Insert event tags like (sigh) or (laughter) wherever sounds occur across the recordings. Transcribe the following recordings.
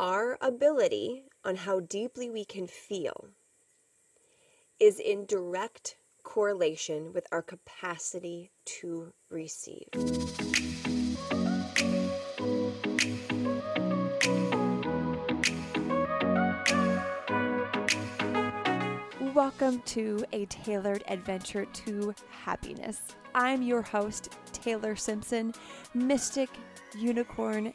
our ability on how deeply we can feel is in direct correlation with our capacity to receive. Welcome to a tailored adventure to happiness. I'm your host, Taylor Simpson, mystic, unicorn,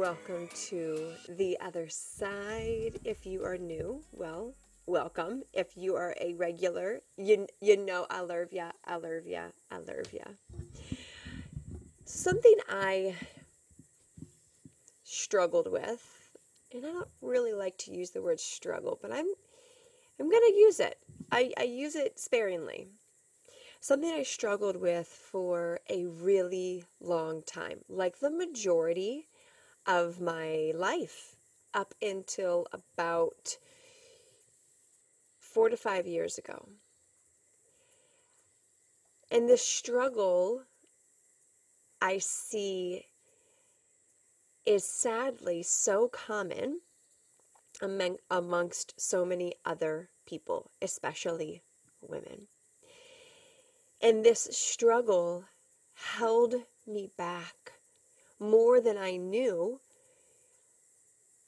Welcome to The Other Side. If you are new, well, welcome. If you are a regular, you, you know I love ya, I love ya, I love ya. Something I struggled with, and I don't really like to use the word struggle, but I'm I'm gonna use it. I, I use it sparingly. Something I struggled with for a really long time, like the majority of my life up until about four to five years ago. And the struggle I see is sadly so common among, amongst so many other people, especially women. And this struggle held me back more than I knew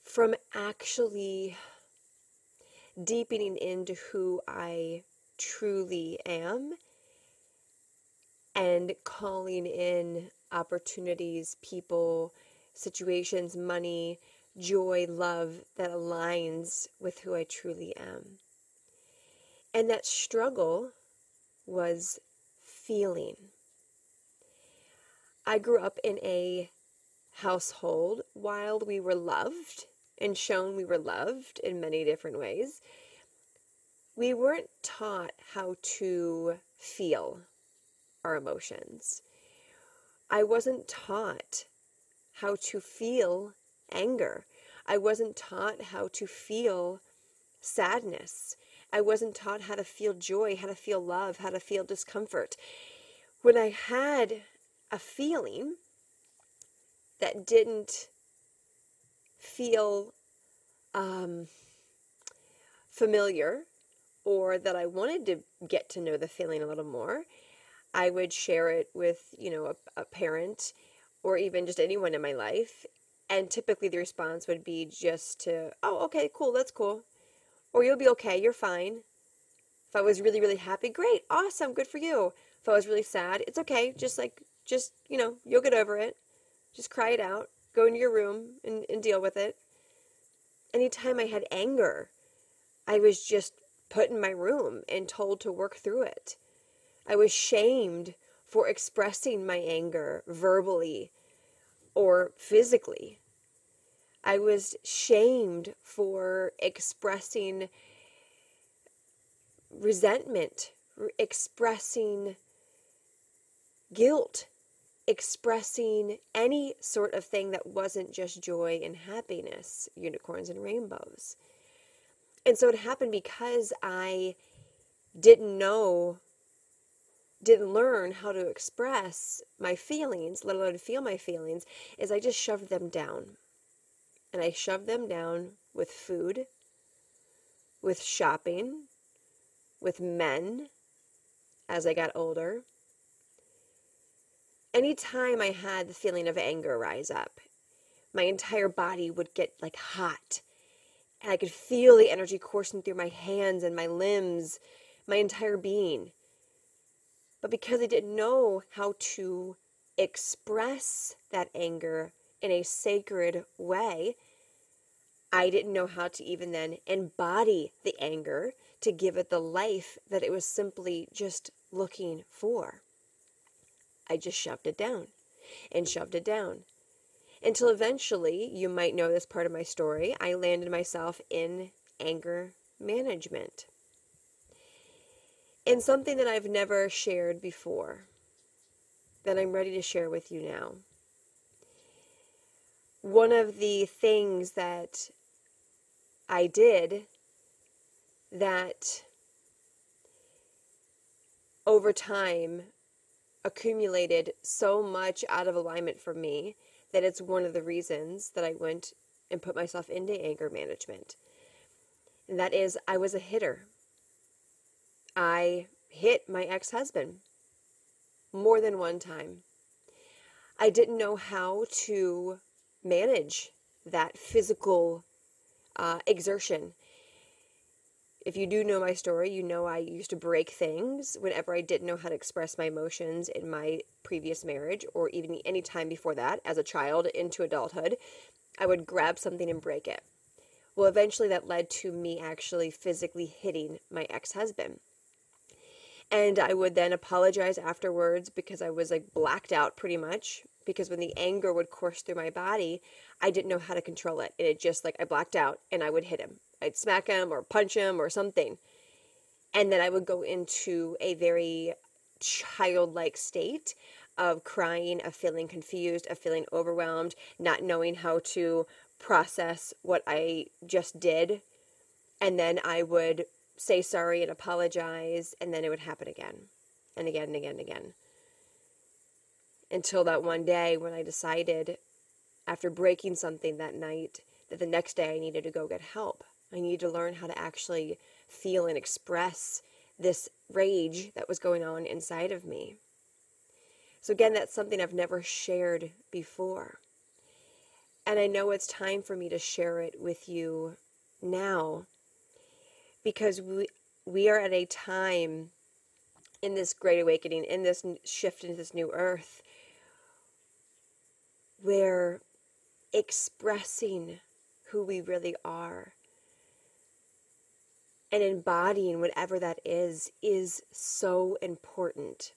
from actually deepening into who I truly am and calling in opportunities, people, situations, money, joy, love that aligns with who I truly am. And that struggle was feeling. I grew up in a household while we were loved and shown we were loved in many different ways. We weren't taught how to feel our emotions. I wasn't taught how to feel anger. I wasn't taught how to feel sadness. I wasn't taught how to feel joy, how to feel love, how to feel discomfort. When I had a feeling that didn't feel um, familiar or that I wanted to get to know the feeling a little more, I would share it with, you know, a, a parent or even just anyone in my life. And typically the response would be just to, oh, okay, cool, that's cool. Or you'll be okay, you're fine. If I was really, really happy, great, awesome, good for you. If I was really sad, it's okay, just like, just, you know, you'll get over it. Just cry it out, go into your room and, and deal with it. Anytime I had anger, I was just put in my room and told to work through it. I was shamed for expressing my anger verbally or physically. I was shamed for expressing resentment, expressing guilt, expressing any sort of thing that wasn't just joy and happiness, unicorns and rainbows. And so it happened because I didn't know didn't learn how to express my feelings, let alone feel my feelings, is I just shoved them down. And I shoved them down with food, with shopping, with men as I got older. Anytime I had the feeling of anger rise up, my entire body would get like hot And I could feel the energy coursing through my hands and my limbs, my entire being. But because I didn't know how to express that anger in a sacred way, I didn't know how to even then embody the anger to give it the life that it was simply just looking for. I just shoved it down and shoved it down until eventually, you might know this part of my story, I landed myself in anger management. And something that I've never shared before that I'm ready to share with you now. One of the things that I did that over time accumulated so much out of alignment for me that it's one of the reasons that I went and put myself into anger management. And that is, I was a hitter. I hit my ex husband more than one time. I didn't know how to manage that physical uh, exertion if you do know my story, you know I used to break things whenever I didn't know how to express my emotions in my previous marriage or even any time before that as a child into adulthood. I would grab something and break it. Well, eventually that led to me actually physically hitting my ex husband. And I would then apologize afterwards because I was like blacked out pretty much. Because when the anger would course through my body, I didn't know how to control it. And it just like I blacked out and I would hit him I'd smack him or punch him or something. And then I would go into a very childlike state of crying, of feeling confused, of feeling overwhelmed, not knowing how to process what I just did. And then I would say sorry and apologize, and then it would happen again and again and again and again. Until that one day when I decided, after breaking something that night, that the next day I needed to go get help. I needed to learn how to actually feel and express this rage that was going on inside of me. So, again, that's something I've never shared before. And I know it's time for me to share it with you now because we, we are at a time in this great awakening, in this shift into this new earth, where expressing who we really are and embodying whatever that is is so important.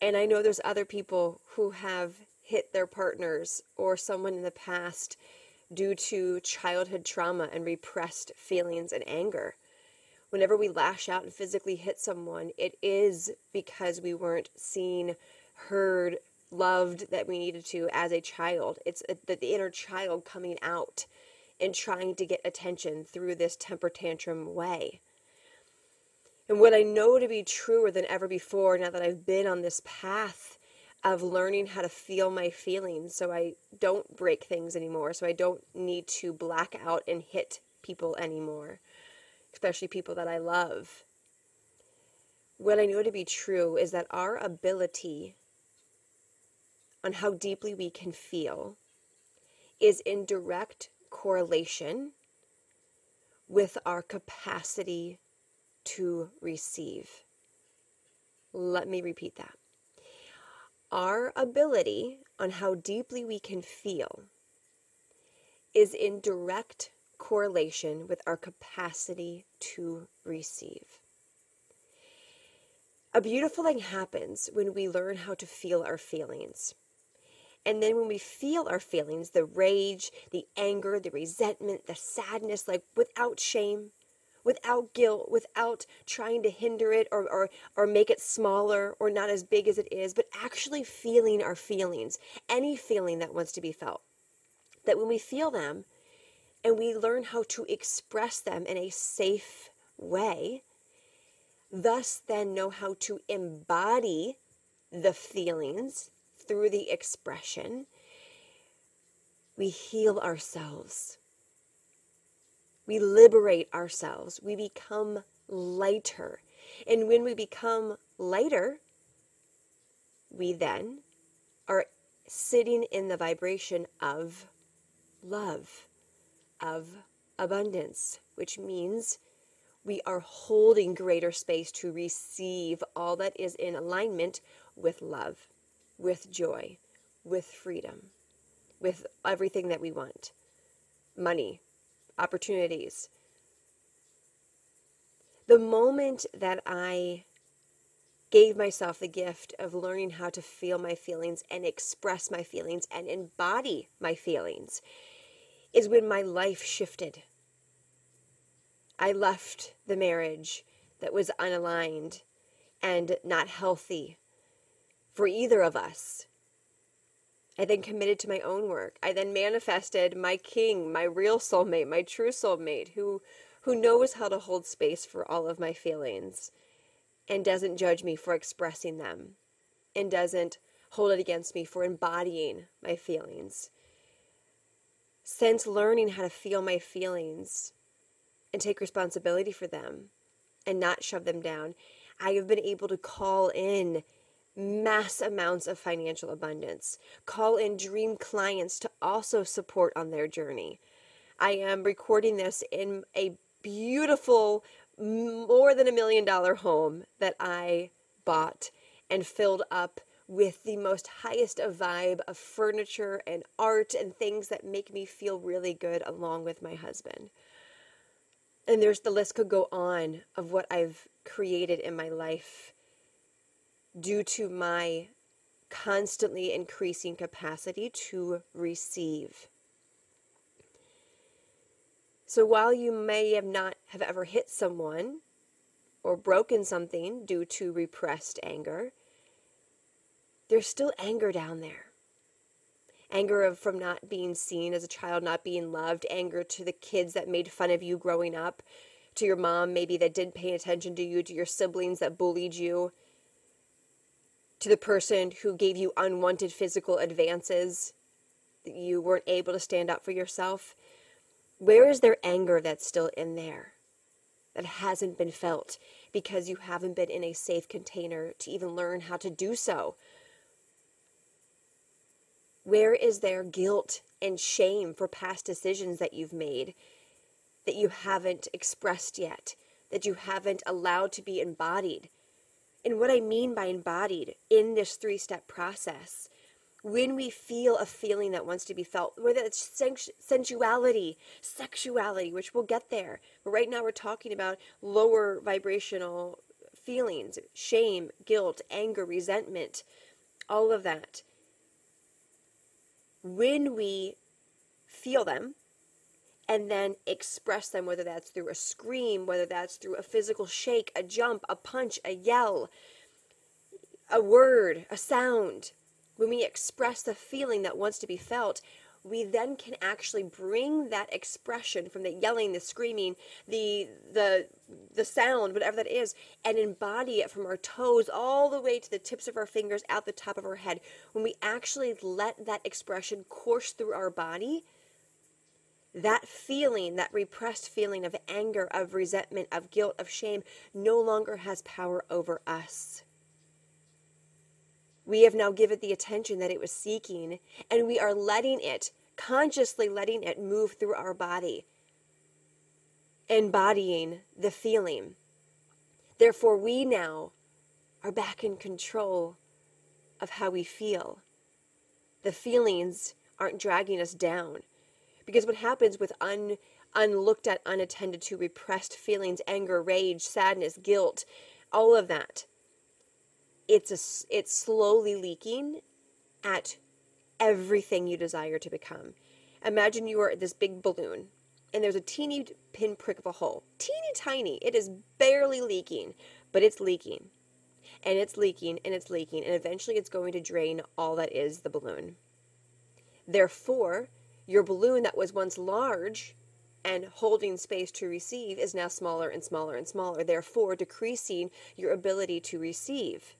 And I know there's other people who have hit their partners or someone in the past due to childhood trauma and repressed feelings and anger. Whenever we lash out and physically hit someone, it is because we weren't seen, heard, loved that we needed to as a child. It's the, the inner child coming out and trying to get attention through this temper tantrum way. And what I know to be truer than ever before now that I've been on this path of learning how to feel my feelings so I don't break things anymore, so I don't need to black out and hit people anymore, especially people that I love. What I know to be true is that our ability on how deeply we can feel is in direct correlation with our capacity to receive. Let me repeat that. Our ability on how deeply we can feel is in direct correlation with our capacity to receive. A beautiful thing happens when we learn how to feel our feelings. And then when we feel our feelings, the rage, the anger, the resentment, the sadness, like without shame, without guilt, without trying to hinder it or, or, or make it smaller or not as big as it is, but actually feeling our feelings, any feeling that wants to be felt. That when we feel them and we learn how to express them in a safe way, thus then know how to embody the feelings through the expression, we heal ourselves. We liberate ourselves. We become lighter. And when we become lighter, we then are sitting in the vibration of love, of abundance, which means we are holding greater space to receive all that is in alignment with love, with joy, with freedom, with everything that we want money, opportunities. The moment that I gave myself the gift of learning how to feel my feelings and express my feelings and embody my feelings is when my life shifted. I left the marriage that was unaligned and not healthy for either of us. I then committed to my own work. I then manifested my king, my real soulmate, my true soulmate, who who knows how to hold space for all of my feelings and doesn't judge me for expressing them and doesn't hold it against me for embodying my feelings. Since learning how to feel my feelings and take responsibility for them and not shove them down, I have been able to call in mass amounts of financial abundance, call in dream clients to also support on their journey. I am recording this in a beautiful, more than a million dollar home that I bought and filled up with the most highest of vibe of furniture and art and things that make me feel really good along with my husband. And there's the list could go on of what I've created in my life due to my constantly increasing capacity to receive. So while you may have not have ever hit someone or broken something due to repressed anger, there's still anger down there. Anger of from not being seen as a child, not being loved, anger to the kids that made fun of you growing up, to your mom maybe that didn't pay attention to you, to your siblings that bullied you, to the person who gave you unwanted physical advances that you weren't able to stand up for yourself. Where is there anger that's still in there that hasn't been felt because you haven't been in a safe container to even learn how to do so? Where is there guilt and shame for past decisions that you've made that you haven't expressed yet, that you haven't allowed to be embodied? And what I mean by embodied in this three step process when we feel a feeling that wants to be felt, whether it's sensuality, sexuality, which we'll get there. But right now we're talking about lower vibrational feelings shame, guilt, anger, resentment, all of that. When we feel them and then express them, whether that's through a scream, whether that's through a physical shake, a jump, a punch, a yell, a word, a sound when we express the feeling that wants to be felt, we then can actually bring that expression from the yelling, the screaming, the the the sound, whatever that is, and embody it from our toes all the way to the tips of our fingers out the top of our head. When we actually let that expression course through our body, that feeling, that repressed feeling of anger, of resentment, of guilt, of shame, no longer has power over us. We have now given the attention that it was seeking, and we are letting it, consciously letting it move through our body, embodying the feeling. Therefore, we now are back in control of how we feel. The feelings aren't dragging us down. Because what happens with un, unlooked at, unattended to, repressed feelings, anger, rage, sadness, guilt, all of that, it's a, it's slowly leaking at everything you desire to become. Imagine you are this big balloon and there's a teeny pinprick of a hole. Teeny tiny. It is barely leaking, but it's leaking. And it's leaking and it's leaking and eventually it's going to drain all that is the balloon. Therefore, your balloon that was once large and holding space to receive is now smaller and smaller and smaller, therefore decreasing your ability to receive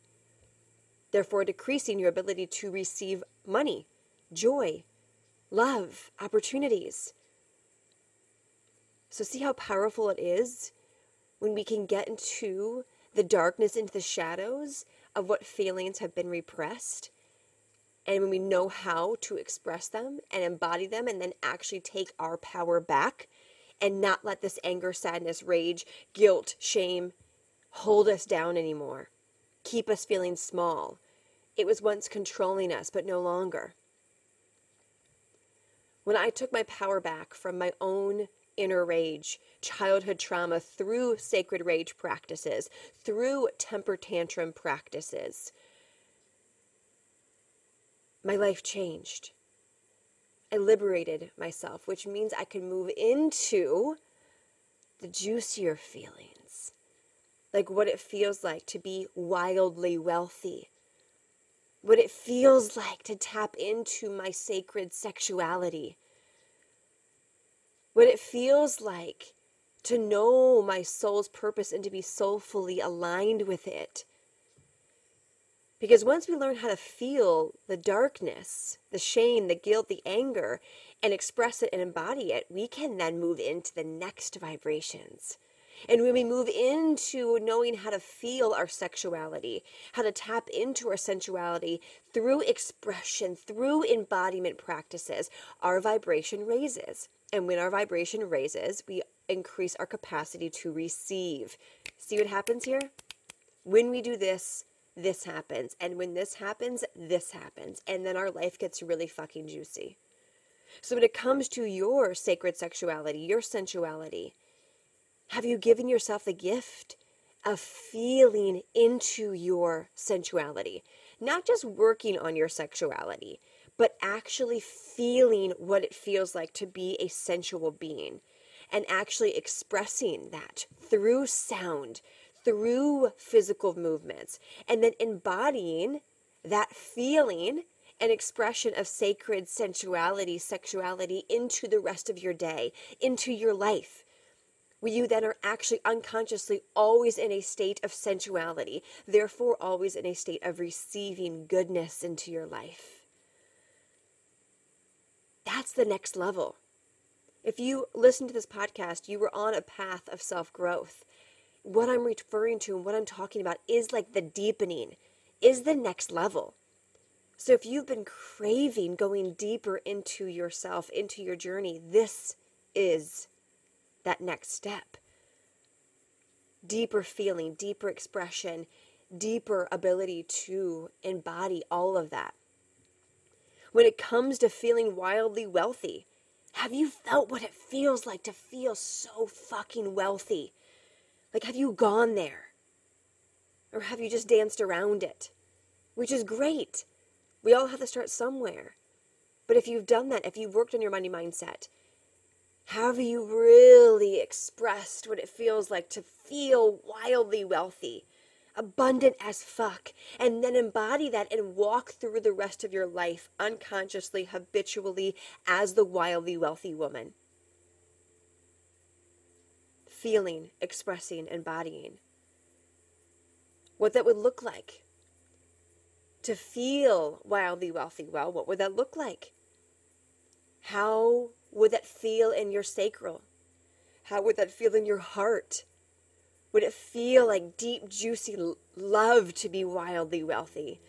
therefore decreasing your ability to receive money, joy, love, opportunities. So, see how powerful it is when we can get into the darkness, into the shadows of what feelings have been repressed, and when we know how to express them and embody them and then actually take our power back and not let this anger, sadness, rage, guilt, shame hold us down anymore, keep us feeling small. It was once controlling us, but no longer. When I took my power back from my own inner rage, childhood trauma through sacred rage practices, through temper tantrum practices, my life changed. I liberated myself, which means I could move into the juicier feelings, like what it feels like to be wildly wealthy, what it feels like to tap into my sacred sexuality, what it feels like to know my soul's purpose and to be soulfully aligned with it because once we learn how to feel the darkness, the shame, the guilt, the anger, and express it and embody it, we can then move into the next vibrations. And when we move into knowing how to feel our sexuality, how to tap into our sensuality through expression, through embodiment practices, our vibration raises. And when our vibration raises, we increase our capacity to receive. See what happens here? When we do this, this happens. And when this happens, this happens. And then our life gets really fucking juicy. So when it comes to your sacred sexuality, your sensuality, have you given yourself the gift of feeling into your sensuality? Not just working on your sexuality, but actually feeling what it feels like to be a sensual being and actually expressing that through sound, through physical movements and then embodying that feeling and expression of sacred sensuality, sexuality into the rest of your day, into your life. Where you then are actually unconsciously always in a state of sensuality, therefore, always in a state of receiving goodness into your life. That's the next level. If you listen to this podcast, you were on a path of self growth what I'm referring to and what I'm talking about is like the deepening, is the next level. So if you've been craving going deeper into yourself, into your journey, this is that next step. Deeper feeling, deeper expression, deeper ability to embody all of that. When it comes to feeling wildly wealthy, have you felt what it feels like to feel so fucking wealthy? Like, have you gone there? Or have you just danced around it? Which is great. We all have to start somewhere. But if you've done that, if you've worked on your money mindset, have you really expressed what it feels like to feel wildly wealthy, abundant as fuck, and then embody that and walk through the rest of your life unconsciously, habitually as the wildly wealthy woman? Feeling, expressing, embodying. What that would look like. To feel wildly wealthy, well, what would that look like? How would that feel in your sacral? How would that feel in your heart? Would it feel like deep, juicy love to be wildly wealthy?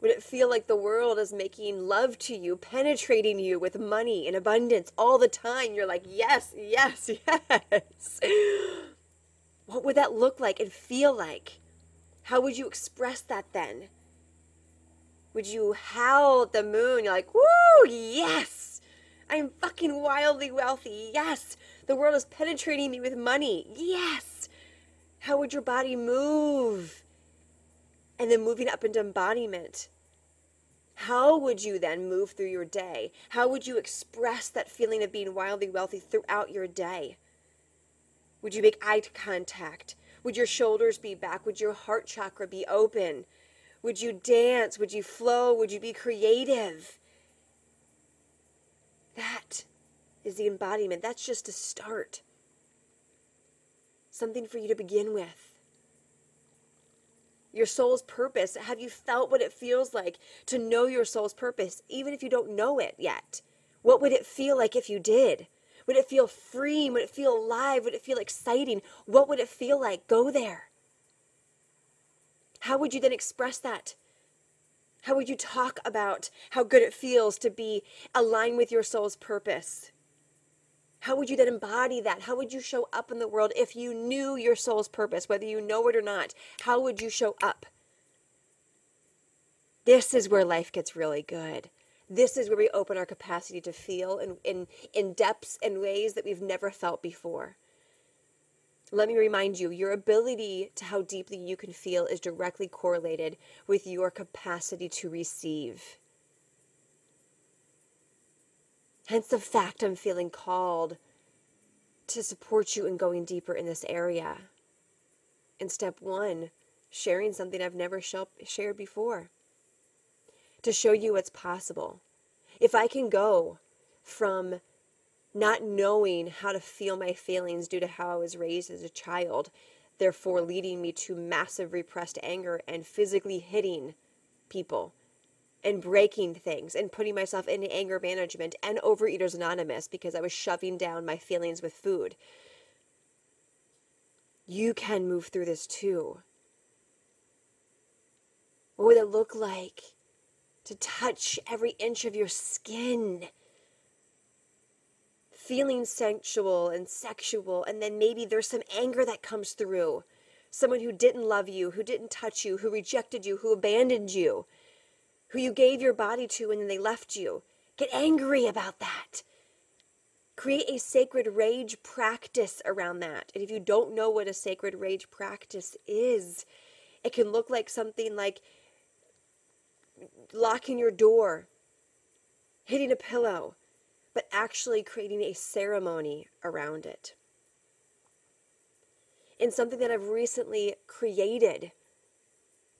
Would it feel like the world is making love to you, penetrating you with money and abundance all the time? You're like, yes, yes, (laughs) yes. What would that look like and feel like? How would you express that then? Would you howl at the moon? You're like, woo, yes, I'm fucking wildly wealthy. Yes, the world is penetrating me with money. Yes. How would your body move? And then moving up into embodiment. How would you then move through your day? How would you express that feeling of being wildly wealthy throughout your day? Would you make eye contact? Would your shoulders be back? Would your heart chakra be open? Would you dance? Would you flow? Would you be creative? That is the embodiment. That's just a start. Something for you to begin with your soul's purpose. Have you felt what it feels like to know your soul's purpose, even if you don't know it yet? What would it feel like if you did? Would it feel free? Would it feel alive? Would it feel exciting? What would it feel like? Go there. How would you then express that? How would you talk about how good it feels to be aligned with your soul's purpose? How would you then embody that? How would you show up in the world if you knew your soul's purpose, whether you know it or not? How would you show up? This is where life gets really good. This is where we open our capacity to feel in, in, in depths and ways that we've never felt before. Let me remind you your ability to how deeply you can feel is directly correlated with your capacity to receive. Hence the fact I'm feeling called to support you in going deeper in this area. In step one, sharing something I've never shared before to show you what's possible. If I can go from not knowing how to feel my feelings due to how I was raised as a child, therefore leading me to massive repressed anger and physically hitting people and breaking things and putting myself into anger management and Overeaters Anonymous because I was shoving down my feelings with food. You can move through this too. What would it look like to touch every inch of your skin? Feeling sensual and sexual, and then maybe there's some anger that comes through. Someone who didn't love you, who didn't touch you, who rejected you, who abandoned you who you gave your body to and then they left you. Get angry about that. Create a sacred rage practice around that. And if you don't know what a sacred rage practice is, it can look like something like locking your door, hitting a pillow, but actually creating a ceremony around it. And something that I've recently created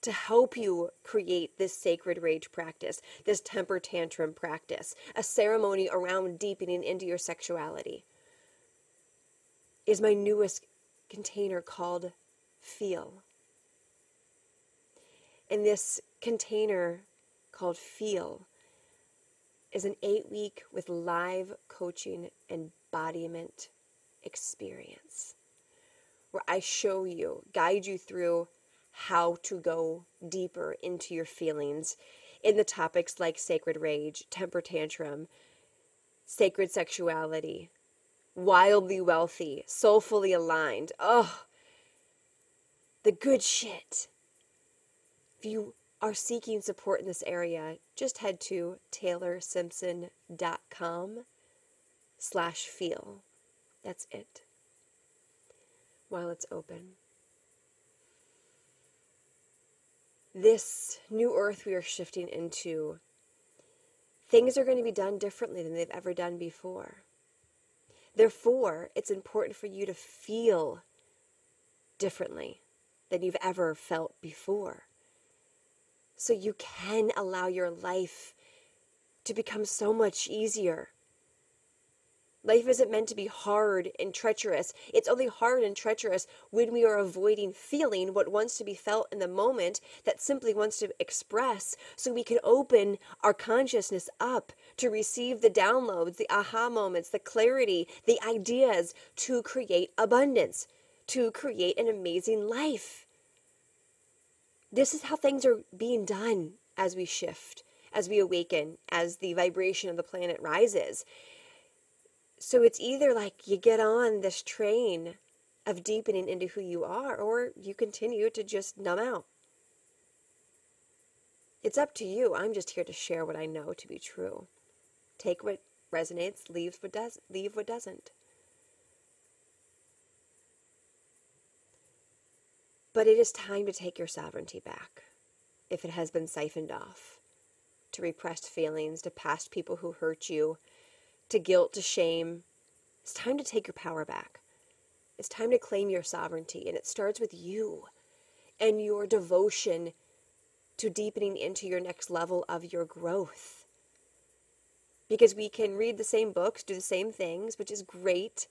to help you create this sacred rage practice, this temper tantrum practice, a ceremony around deepening into your sexuality, is my newest container called Feel. And this container called Feel is an eight week with live coaching embodiment experience where I show you, guide you through how to go deeper into your feelings in the topics like sacred rage, temper tantrum, sacred sexuality, wildly wealthy, soulfully aligned. Oh, the good shit. If you are seeking support in this area, just head to taylorsimpson.com slash feel. That's it. While it's open. This new earth we are shifting into, things are going to be done differently than they've ever done before. Therefore, it's important for you to feel differently than you've ever felt before. So you can allow your life to become so much easier Life isn't meant to be hard and treacherous. It's only hard and treacherous when we are avoiding feeling what wants to be felt in the moment that simply wants to express so we can open our consciousness up to receive the downloads, the aha moments, the clarity, the ideas to create abundance, to create an amazing life. This is how things are being done as we shift, as we awaken, as the vibration of the planet rises. So it's either like you get on this train of deepening into who you are, or you continue to just numb out. It's up to you. I'm just here to share what I know to be true. Take what resonates, leave what does leave what doesn't. But it is time to take your sovereignty back if it has been siphoned off to repressed feelings, to past people who hurt you, to guilt, to shame. It's time to take your power back. It's time to claim your sovereignty, and it starts with you and your devotion to deepening into your next level of your growth. Because we can read the same books, do the same things, which is great.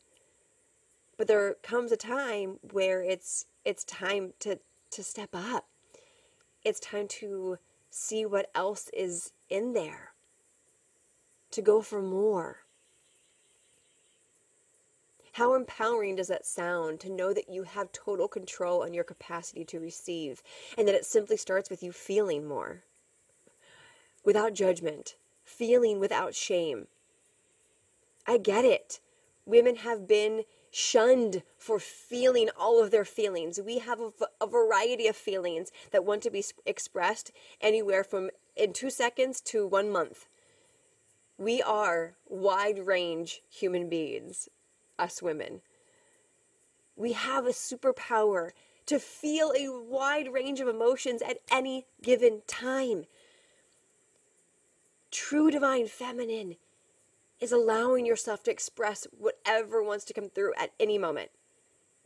But there comes a time where it's it's time to to step up. It's time to see what else is in there. To go for more. How empowering does that sound to know that you have total control on your capacity to receive and that it simply starts with you feeling more? without judgment, feeling without shame. I get it. Women have been shunned for feeling all of their feelings. We have a, variety of feelings that want to be expressed anywhere from in two seconds to one month. We are wide range human beings, us women. We have a superpower to feel a wide range of emotions at any given time. True divine feminine is allowing yourself to express whatever wants to come through at any moment,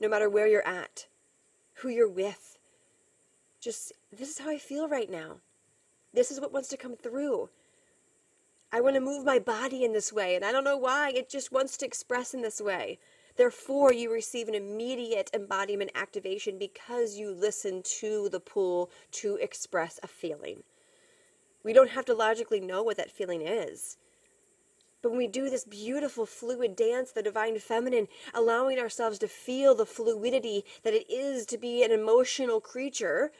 no matter where you're at, who you're with. Just, this is how I feel right now. This is what wants to come through. I want to move my body in this way, and I don't know why. It just wants to express in this way. Therefore, you receive an immediate embodiment activation because you listen to the pull to express a feeling. We don't have to logically know what that feeling is. But when we do this beautiful fluid dance, the divine feminine, allowing ourselves to feel the fluidity that it is to be an emotional creature,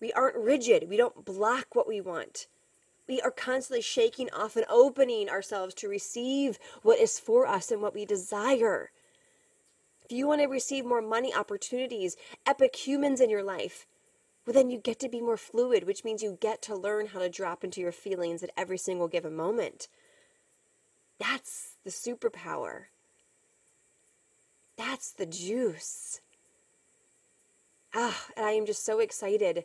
we aren't rigid. We don't block what we want. We are constantly shaking off and opening ourselves to receive what is for us and what we desire. If you want to receive more money opportunities, epic humans in your life, well, then you get to be more fluid, which means you get to learn how to drop into your feelings at every single given moment. That's the superpower. That's the juice. Ah, and I am just so excited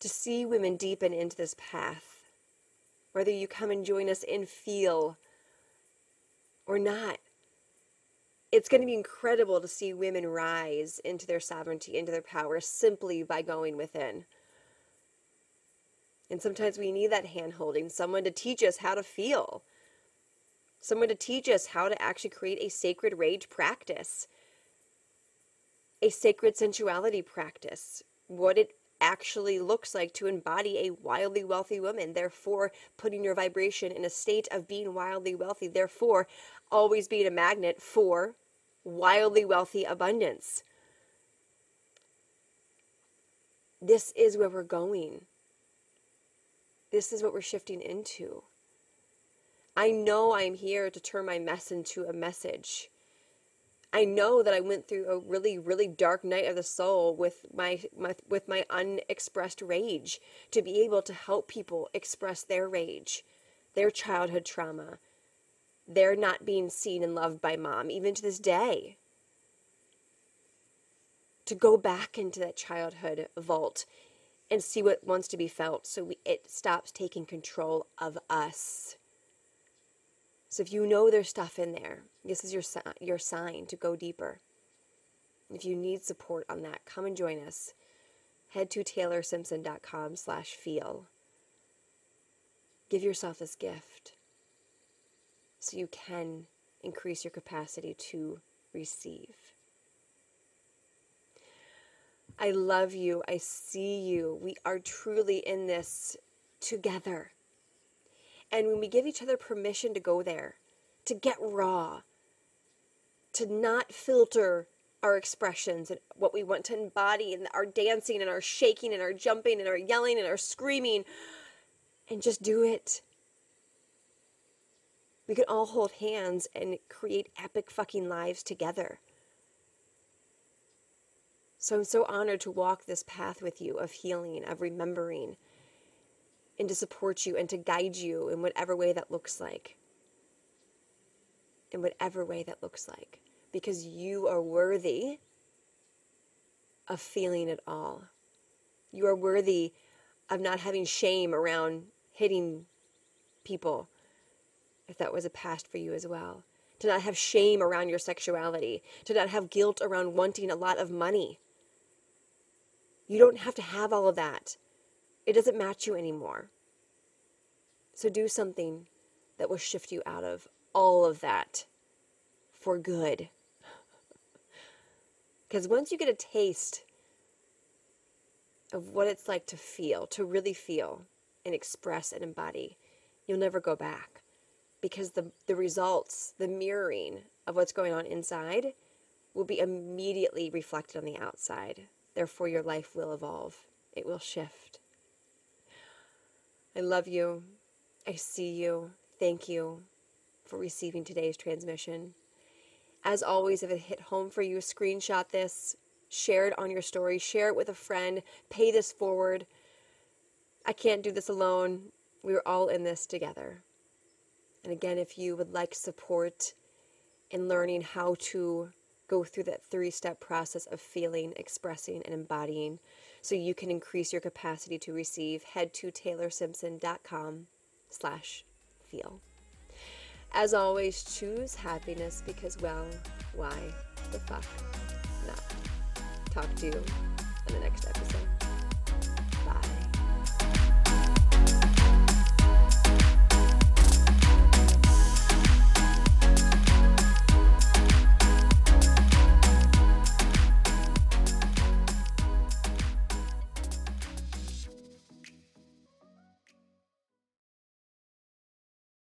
to see women deepen into this path. Whether you come and join us in feel or not, it's going to be incredible to see women rise into their sovereignty, into their power, simply by going within. And sometimes we need that hand holding, someone to teach us how to feel, someone to teach us how to actually create a sacred rage practice, a sacred sensuality practice, what it actually looks like to embody a wildly wealthy woman, therefore, putting your vibration in a state of being wildly wealthy, therefore, always being a magnet for wildly wealthy abundance. This is where we're going. This is what we're shifting into. I know I'm here to turn my mess into a message. I know that I went through a really, really dark night of the soul with my, my with my unexpressed rage to be able to help people express their rage, their childhood trauma, they're not being seen and loved by mom, even to this day. To go back into that childhood vault and see what wants to be felt so we, it stops taking control of us. So if you know there's stuff in there, this is your, your sign to go deeper. If you need support on that, come and join us. Head to taylorsimpson.com slash feel. Give yourself this gift so you can increase your capacity to receive. I love you. I see you. We are truly in this together. And when we give each other permission to go there, to get raw, to not filter our expressions and what we want to embody and our dancing and our shaking and our jumping and our yelling and our screaming, and just do it we can all hold hands and create epic fucking lives together. So I'm so honored to walk this path with you of healing, of remembering, and to support you and to guide you in whatever way that looks like. In whatever way that looks like. Because you are worthy of feeling it all. You are worthy of not having shame around hitting people if that was a past for you as well. To not have shame around your sexuality, to not have guilt around wanting a lot of money. You don't have to have all of that. It doesn't match you anymore. So do something that will shift you out of all of that for good. (laughs) Because once you get a taste of what it's like to feel, to really feel and express and embody, you'll never go back because the, the results, the mirroring of what's going on inside will be immediately reflected on the outside. Therefore, your life will evolve, it will shift. I love you. I see you. Thank you for receiving today's transmission. As always, if it hit home for you, screenshot this, share it on your story, share it with a friend, pay this forward. I can't do this alone. We're all in this together. And again, if you would like support in learning how to go through that three step process of feeling, expressing, and embodying so you can increase your capacity to receive, head to taylorsimpson.com slash feel. As always, choose happiness because, well, why the fuck not? Talk to you in the next episode.